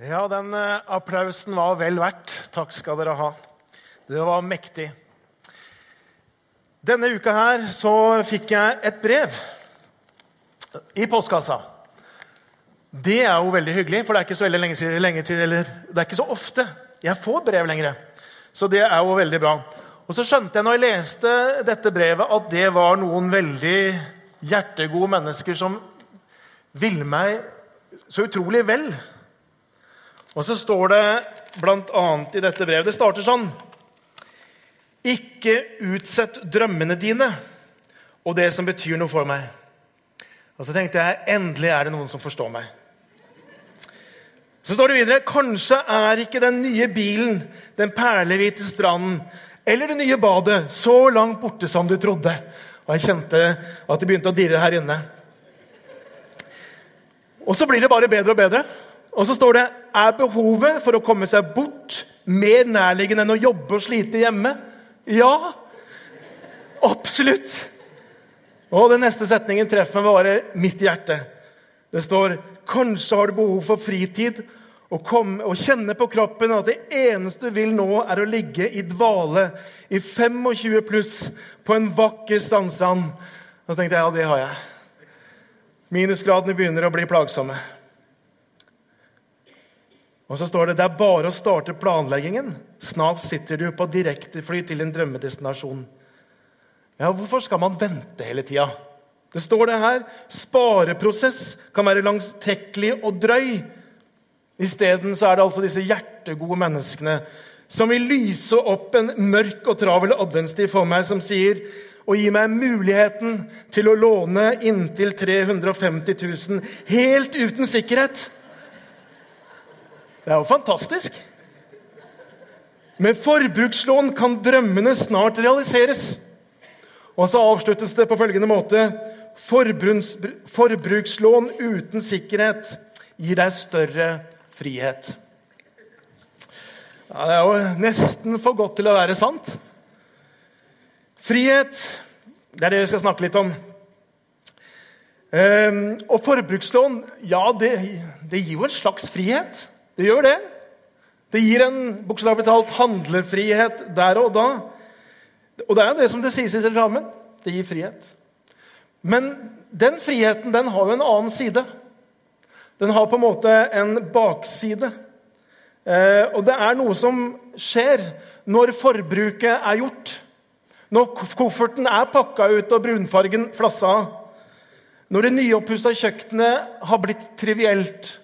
Ja, den eh, applausen var vel verdt. Takk skal dere ha. Det var mektig. Denne uka her så fikk jeg et brev i postkassa. Det er jo veldig hyggelig, for det er ikke så veldig lenge, lenge til, eller det er ikke så ofte jeg får brev lenger. Så det er jo veldig bra. Og så skjønte jeg når jeg leste dette brevet, at det var noen veldig hjertegode mennesker som ville meg så utrolig vel. Og så står det bl.a. i dette brevet Det starter sånn Ikke utsett drømmene dine og det som betyr noe for meg. Og så tenkte jeg endelig er det noen som forstår meg. Så står det videre Kanskje er ikke den nye bilen, den perlehvite stranden eller det nye badet så langt borte som du trodde. Og jeg kjente at det begynte å dirre her inne. Og så blir det bare bedre og bedre. Og så står det Er behovet for å komme seg bort mer nærliggende enn å jobbe og slite hjemme? Ja, absolutt. Og den neste setningen treffer meg bare mitt hjerte. Det står Kanskje har du behov for fritid og, komme, og kjenne på kroppen at det eneste du vil nå, er å ligge i dvale i 25 pluss på en vakker strandstrand. Da tenkte jeg ja, det har jeg. Minusgradene begynner å bli plagsomme. Og så står det det er bare å starte planleggingen. Snart sitter du på direktefly til en drømmedestinasjon. Ja, Hvorfor skal man vente hele tida? Det står det her. Spareprosess kan være langtekkelig og drøy. Isteden er det altså disse hjertegode menneskene som vil lyse opp en mørk og travel adventstid for meg, som sier og gi meg muligheten til å låne inntil 350 000 helt uten sikkerhet. Det er jo fantastisk. Med forbrukslån kan drømmene snart realiseres. Og så avsluttes det på følgende måte.: Forbruks, Forbrukslån uten sikkerhet gir deg større frihet. Ja, det er jo nesten for godt til å være sant. Frihet, det er det vi skal snakke litt om. Ehm, og forbrukslån, ja, det, det gir jo en slags frihet. Det gjør det. Det gir en bokstavelig talt handlefrihet der og da. Og det er jo det som det sies i reklamen. Det gir frihet. Men den friheten den har jo en annen side. Den har på en måte en bakside. Eh, og det er noe som skjer når forbruket er gjort. Når kofferten er pakka ut og brunfargen flassa av. Når det nyoppussa kjøkkenet har blitt trivielt,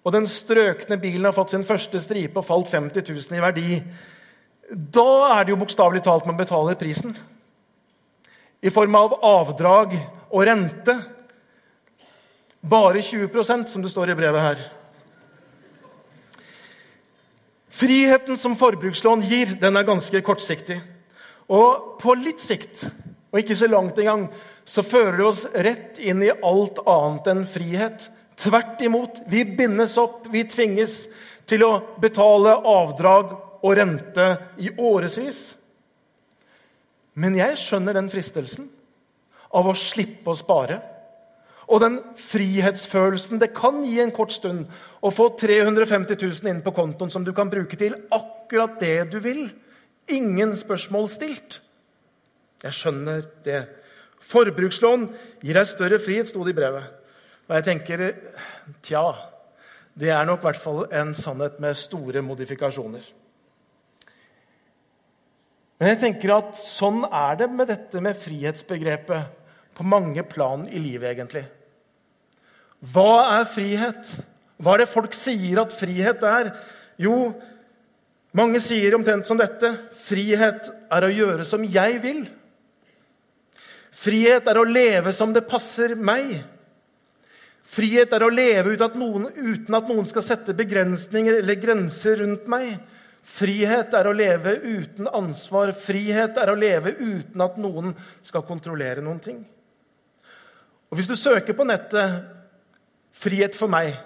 og den strøkne bilen har fått sin første stripe og falt 50 000 i verdi, da er det jo bokstavelig talt man betaler prisen. I form av avdrag og rente. Bare 20% som det står i brevet her. Friheten som forbrukslån gir, den er ganske kortsiktig. Og på litt sikt, og ikke så langt engang, så fører det oss rett inn i alt annet enn frihet. Tvert imot. Vi bindes opp, vi tvinges til å betale avdrag og rente i årevis. Men jeg skjønner den fristelsen av å slippe å spare. Og den frihetsfølelsen det kan gi en kort stund å få 350 000 inn på kontoen som du kan bruke til akkurat det du vil. Ingen spørsmål stilt. Jeg skjønner det. Forbrukslån gir deg større frihet, sto det i brevet. Og jeg tenker tja, det er nok i hvert fall en sannhet med store modifikasjoner. Men jeg tenker at sånn er det med dette med frihetsbegrepet på mange plan i livet, egentlig. Hva er frihet? Hva er det folk sier at frihet er? Jo, mange sier omtrent som dette frihet er å gjøre som jeg vil. Frihet er å leve som det passer meg. Frihet er å leve uten at noen, uten at noen skal sette begrensninger eller grenser rundt meg. Frihet er å leve uten ansvar. Frihet er å leve uten at noen skal kontrollere noen ting. Og Hvis du søker på nettet 'frihet for meg',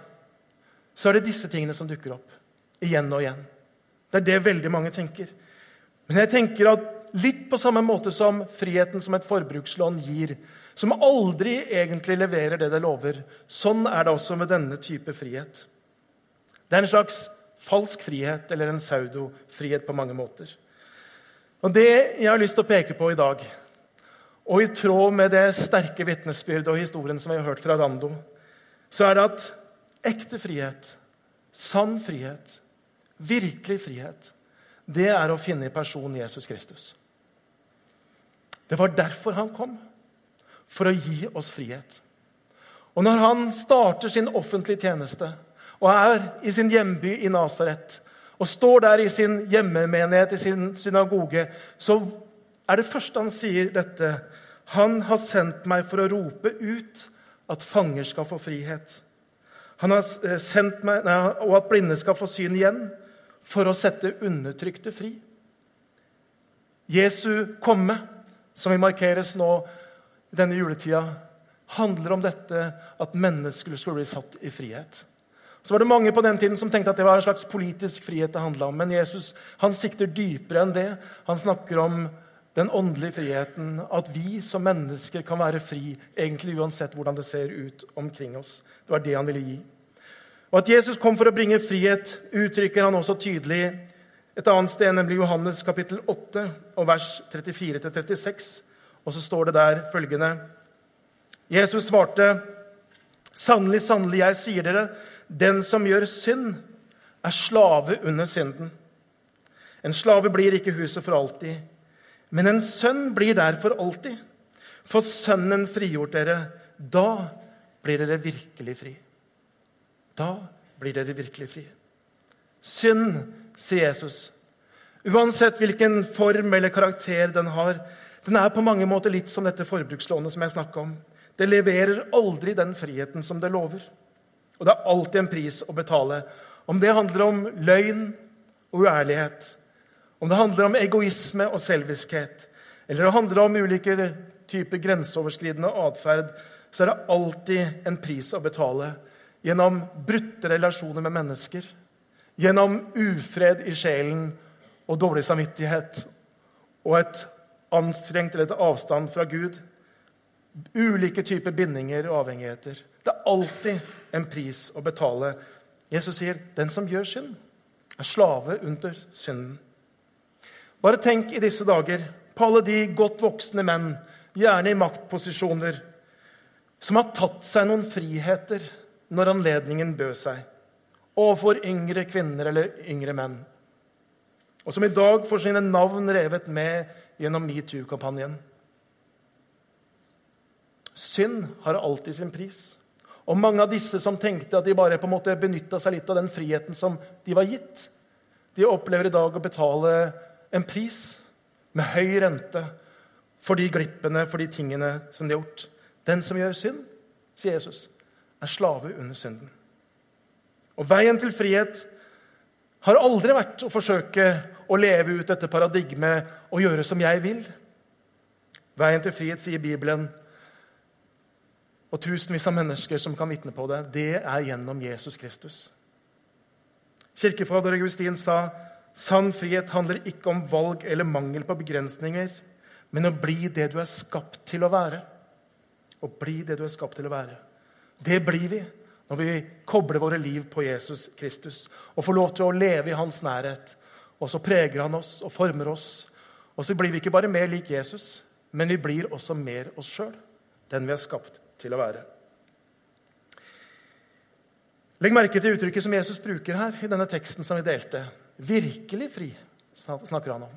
så er det disse tingene som dukker opp igjen og igjen. Det er det veldig mange tenker. Men jeg tenker at litt på samme måte som friheten som et forbrukslån gir, som aldri egentlig leverer det det lover, sånn er det også med denne type frihet. Det er en slags falsk frihet eller en pseudofrihet på mange måter. Og Det jeg har lyst til å peke på i dag, og i tråd med det sterke vitnesbyrdet og historien som vi har hørt fra Rando, så er det at ekte frihet, sann frihet, virkelig frihet, det er å finne i personen Jesus Kristus. Det var derfor han kom. For å gi oss frihet. Og når han starter sin offentlige tjeneste og er i sin hjemby i Nasaret og står der i sin hjemmemenighet, i sin synagoge, så er det første han sier dette Han har sendt meg for å rope ut at fanger skal få frihet. Han har eh, sendt meg, nei, Og at blinde skal få syn igjen, for å sette undertrykte fri. Jesu komme som vi markeres nå denne juletida, handler om dette at mennesker skulle bli satt i frihet. Så var det mange på den tiden som tenkte at det var en slags politisk frihet det handla om. Men Jesus han sikter dypere enn det. Han snakker om den åndelige friheten. At vi som mennesker kan være fri egentlig uansett hvordan det ser ut omkring oss. Det var det han ville gi. Og At Jesus kom for å bringe frihet, uttrykker han også tydelig et annet sted, nemlig Johannes kapittel 8, og vers 34-36. Og så står det der følgende Jesus svarte, 'Sannelig, sannelig, jeg sier dere, den som gjør synd, er slave under synden.' En slave blir ikke huset for alltid, men en sønn blir der for alltid. For Sønnen frigjort dere, da blir dere virkelig fri. Da blir dere virkelig fri. Synd sier Jesus. Uansett hvilken form eller karakter den har. Den er på mange måter litt som dette forbrukslånet som jeg snakka om. Det leverer aldri den friheten som det lover. Og det er alltid en pris å betale. Om det handler om løgn og uærlighet, om det handler om egoisme og selviskhet, eller det handler om ulike typer grenseoverskridende atferd, så er det alltid en pris å betale gjennom brutte relasjoner med mennesker Gjennom ufred i sjelen og dårlig samvittighet og et anstrengt eller et avstand fra Gud. Ulike typer bindinger og avhengigheter. Det er alltid en pris å betale. Jesus sier den som gjør synd, er slave under synden. Bare tenk i disse dager på alle de godt voksne menn, gjerne i maktposisjoner, som har tatt seg noen friheter når anledningen bød seg overfor yngre kvinner eller yngre menn. Og som i dag får sine navn revet med gjennom metoo-kampanjen. Synd har alltid sin pris. Og mange av disse som tenkte at de bare på en måte benytta seg litt av den friheten som de var gitt, de opplever i dag å betale en pris med høy rente for de glippene, for de tingene som de har gjort. Den som gjør synd, sier Jesus, er slave under synden. Og veien til frihet har aldri vært å forsøke å leve ut dette paradigmet og gjøre som jeg vil. Veien til frihet, sier Bibelen, og tusenvis av mennesker som kan vitne på det, det er gjennom Jesus Kristus. Kirkefader Augustin sa sann frihet handler ikke om valg eller mangel på begrensninger, men å bli det du er skapt til å være. Å bli det du er skapt til å være. Det blir vi når vi kobler våre liv på Jesus Kristus og får lov til å leve i hans nærhet. Og så preger han oss og former oss. Og så blir vi ikke bare mer lik Jesus, men vi blir også mer oss sjøl, den vi er skapt til å være. Legg merke til uttrykket som Jesus bruker her i denne teksten som vi delte. Virkelig fri, snakker han om.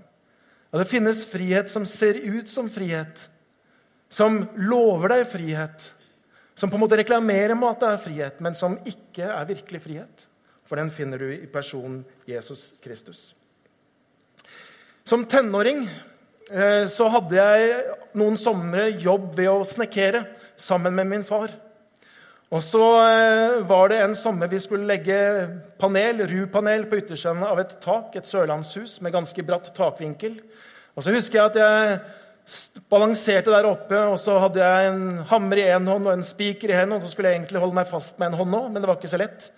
Og Det finnes frihet som ser ut som frihet, som lover deg frihet, som på en måte reklamerer med at det er frihet, men som ikke er virkelig frihet. For den finner du i personen Jesus Kristus. Som tenåring eh, så hadde jeg noen somre jobb ved å snekkere sammen med min far. Og så eh, var det en sommer vi skulle legge panel, rupanel på yttersiden av et tak, et sørlandshus med ganske bratt takvinkel. Og så husker jeg at jeg balanserte der oppe, og så hadde jeg en hammer i én hånd og en spiker i hendene. Og så skulle jeg egentlig holde meg fast med en hånd òg, men det var ikke så lett.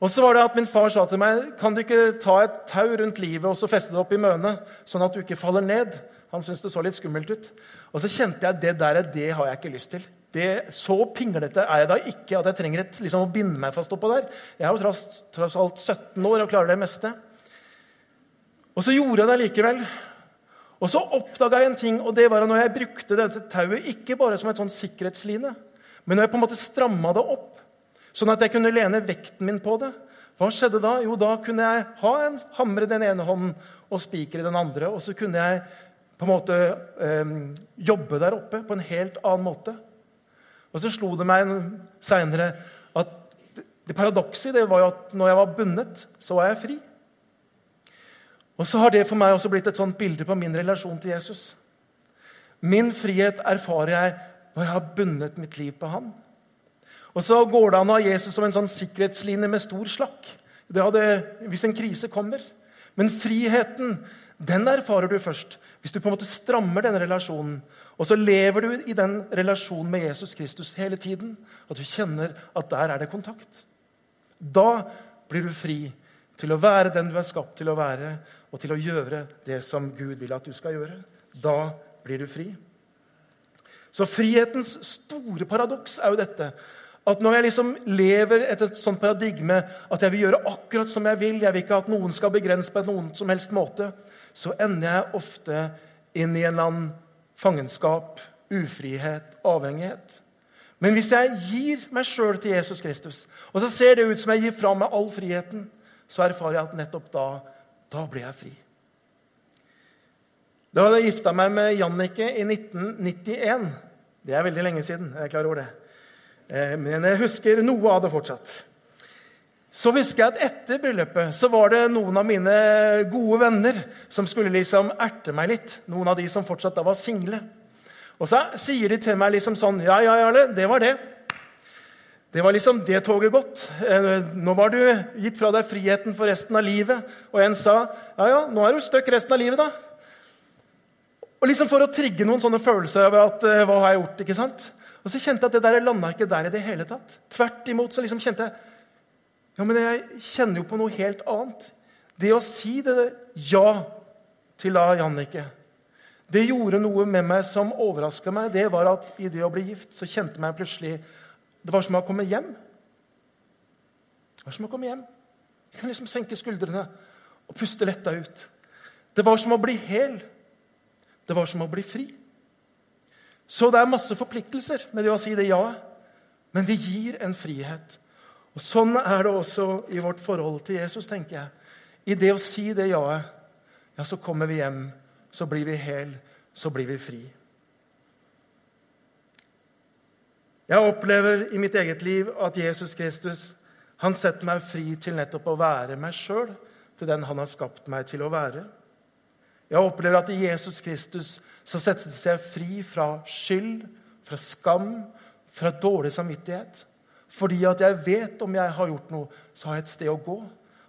Og så var det at Min far sa til meg kan du ikke ta et tau rundt livet og så feste det opp i mønet, sånn at du ikke faller ned. Han syntes det så litt skummelt ut. Og så kjente jeg det der, det har jeg ikke lyst til. det, så pinglete er jeg da ikke at jeg trenger et, liksom, å binde meg fast oppå der. Jeg er jo tross, tross, alt 17 år og klarer det meste. Og så gjorde jeg det likevel. Og så oppdaga jeg en ting, og det var at når jeg brukte dette tauet ikke bare som et sånn sikkerhetsline, men når jeg på en måte stramma det opp, sånn at jeg kunne lene vekten min på det, hva skjedde da? Jo, da kunne jeg ha en hammer i den ene hånden og spiker i den andre. Og så kunne jeg på en måte eh, jobbe der oppe på en helt annen måte. Og så slo det meg seinere at det paradokset det var jo at når jeg var bundet, så var jeg fri. Og så har det for meg også blitt et sånt bilde på min relasjon til Jesus. Min frihet erfarer jeg når jeg har bundet mitt liv på Han. Og så går det an å ha Jesus som en sånn sikkerhetsline med stor slakk. Det hadde, hvis en krise kommer. Men friheten den erfarer du først hvis du på en måte strammer denne relasjonen. Og så lever du i den relasjonen med Jesus Kristus hele tiden. At du kjenner at der er det kontakt. Da blir du fri til å være den du er skapt til å være, og til å gjøre det som Gud vil at du skal gjøre. Da blir du fri. Så frihetens store paradoks er jo dette at når jeg liksom lever etter et sånt paradigme at jeg vil gjøre akkurat som jeg vil, jeg vil ikke at noen skal begrense på noen som helst måte, så ender jeg ofte inn i en eller annen fangenskap, ufrihet, avhengighet. Men hvis jeg gir meg sjøl til Jesus Kristus, og så ser det ut som jeg gir fra meg all friheten, så erfarer jeg at nettopp da, da blir jeg fri. Da hadde jeg gifta meg med Jannicke i 1991. Det er veldig lenge siden. jeg er klar over det. Eh, men jeg husker noe av det fortsatt. Så husker jeg at etter bryllupet så var det noen av mine gode venner som skulle liksom erte meg litt. Noen av de som fortsatt da var single. Og så sier de til meg liksom sånn Ja, ja, Jarle, det var det. Det var liksom det toget gått. Eh, nå var du gitt fra deg friheten for resten av livet. Og en sa ja, ja, nå er du støkk resten av livet, da. Og liksom For å trigge noen sånne følelser over at eh, hva har jeg gjort? ikke sant? Og så kjente jeg at det der landa ikke der i det hele tatt. Tvert imot så liksom kjente jeg ja, men jeg kjenner jo på noe helt annet. Det å si det ja til da Jannicke, det gjorde noe med meg som overraska meg. Det var at i det å bli gift så kjente jeg meg plutselig Det var som å komme hjem. Det var som å komme hjem. Jeg kan liksom senke skuldrene og puste letta ut. Det var som å bli hel. Det var som å bli fri. Så det er masse forpliktelser med det å si det ja, men det gir en frihet. Og Sånn er det også i vårt forhold til Jesus. tenker jeg. I det å si det ja-et, ja, så kommer vi hjem, så blir vi hel, så blir vi fri. Jeg opplever i mitt eget liv at Jesus Kristus han setter meg fri til nettopp å være meg sjøl, til den han har skapt meg til å være. Jeg opplever at i Jesus Kristus så settes jeg fri fra skyld, fra skam, fra dårlig samvittighet. Fordi at jeg vet om jeg har gjort noe, så har jeg et sted å gå.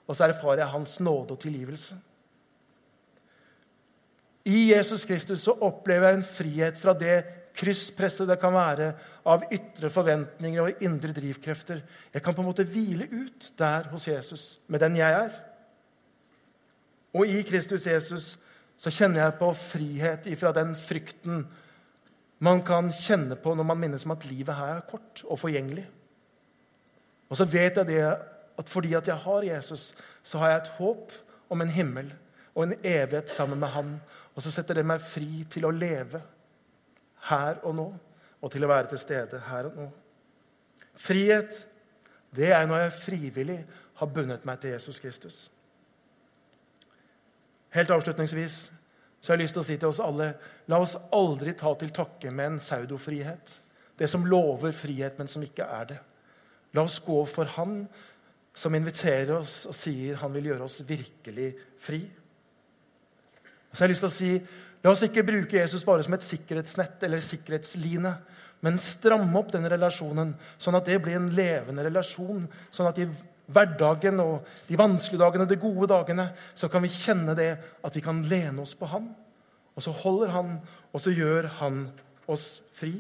Og så erfarer jeg Hans nåde og tilgivelse. I Jesus Kristus så opplever jeg en frihet fra det krysspresset det kan være av ytre forventninger og indre drivkrefter. Jeg kan på en måte hvile ut der hos Jesus med den jeg er. Og i Kristus Jesus så kjenner jeg på frihet ifra den frykten man kan kjenne på når man minnes om at livet her er kort og forgjengelig. Og så vet jeg det at fordi at jeg har Jesus, så har jeg et håp om en himmel og en evighet sammen med Han. Og så setter det meg fri til å leve her og nå, og til å være til stede her og nå. Frihet, det er når jeg frivillig har bundet meg til Jesus Kristus. Helt avslutningsvis så har jeg lyst til å si til oss alle la oss aldri ta til takke med en pseudofrihet. Det som lover frihet, men som ikke er det. La oss gå for Han som inviterer oss og sier han vil gjøre oss virkelig fri. Så jeg har lyst til å si, La oss ikke bruke Jesus bare som et sikkerhetsnett eller sikkerhetsline, men stramme opp den relasjonen, sånn at det blir en levende relasjon. Sånn at i hverdagen og de vanskelige dagene, de gode dagene, så kan vi kjenne det at vi kan lene oss på Han. Og så holder Han, og så gjør Han oss fri.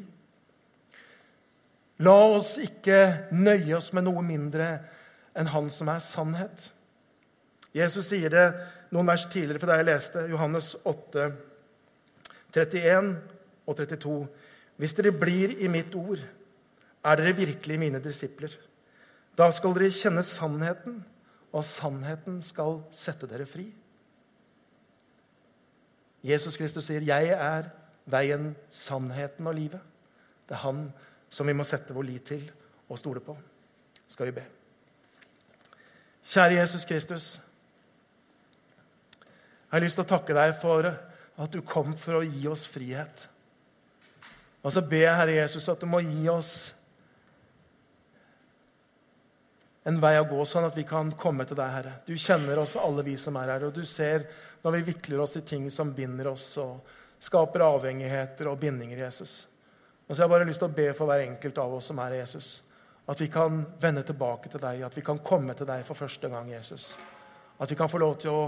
La oss ikke nøye oss med noe mindre enn Han som er sannhet. Jesus sier det noen vers tidligere for da jeg leste, Johannes 8, 31 og 32. Hvis dere blir i mitt ord, er dere virkelig mine disipler. Da skal dere kjenne sannheten, og sannheten skal sette dere fri. Jesus Kristus sier, 'Jeg er veien, sannheten og livet'. Det er han som vi må sette vår lit til og stole på. Skal vi be. Kjære Jesus Kristus. Jeg har lyst til å takke deg for at du kom for å gi oss frihet. Og så ber jeg, Herre Jesus, at du må gi oss en vei å gå, sånn at vi kan komme til deg, Herre. Du kjenner oss alle, vi som er her, og du ser når vi vikler oss i ting som binder oss og skaper avhengigheter og bindinger, Jesus. Og så har jeg bare lyst til å be for hver enkelt av oss som er Jesus, at vi kan vende tilbake til deg, at vi kan komme til deg for første gang, Jesus. At vi kan få lov til å,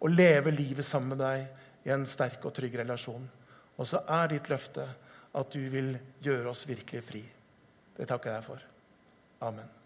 å leve livet sammen med deg i en sterk og trygg relasjon. Og så er ditt løfte at du vil gjøre oss virkelig fri. Det takker jeg deg for. Amen.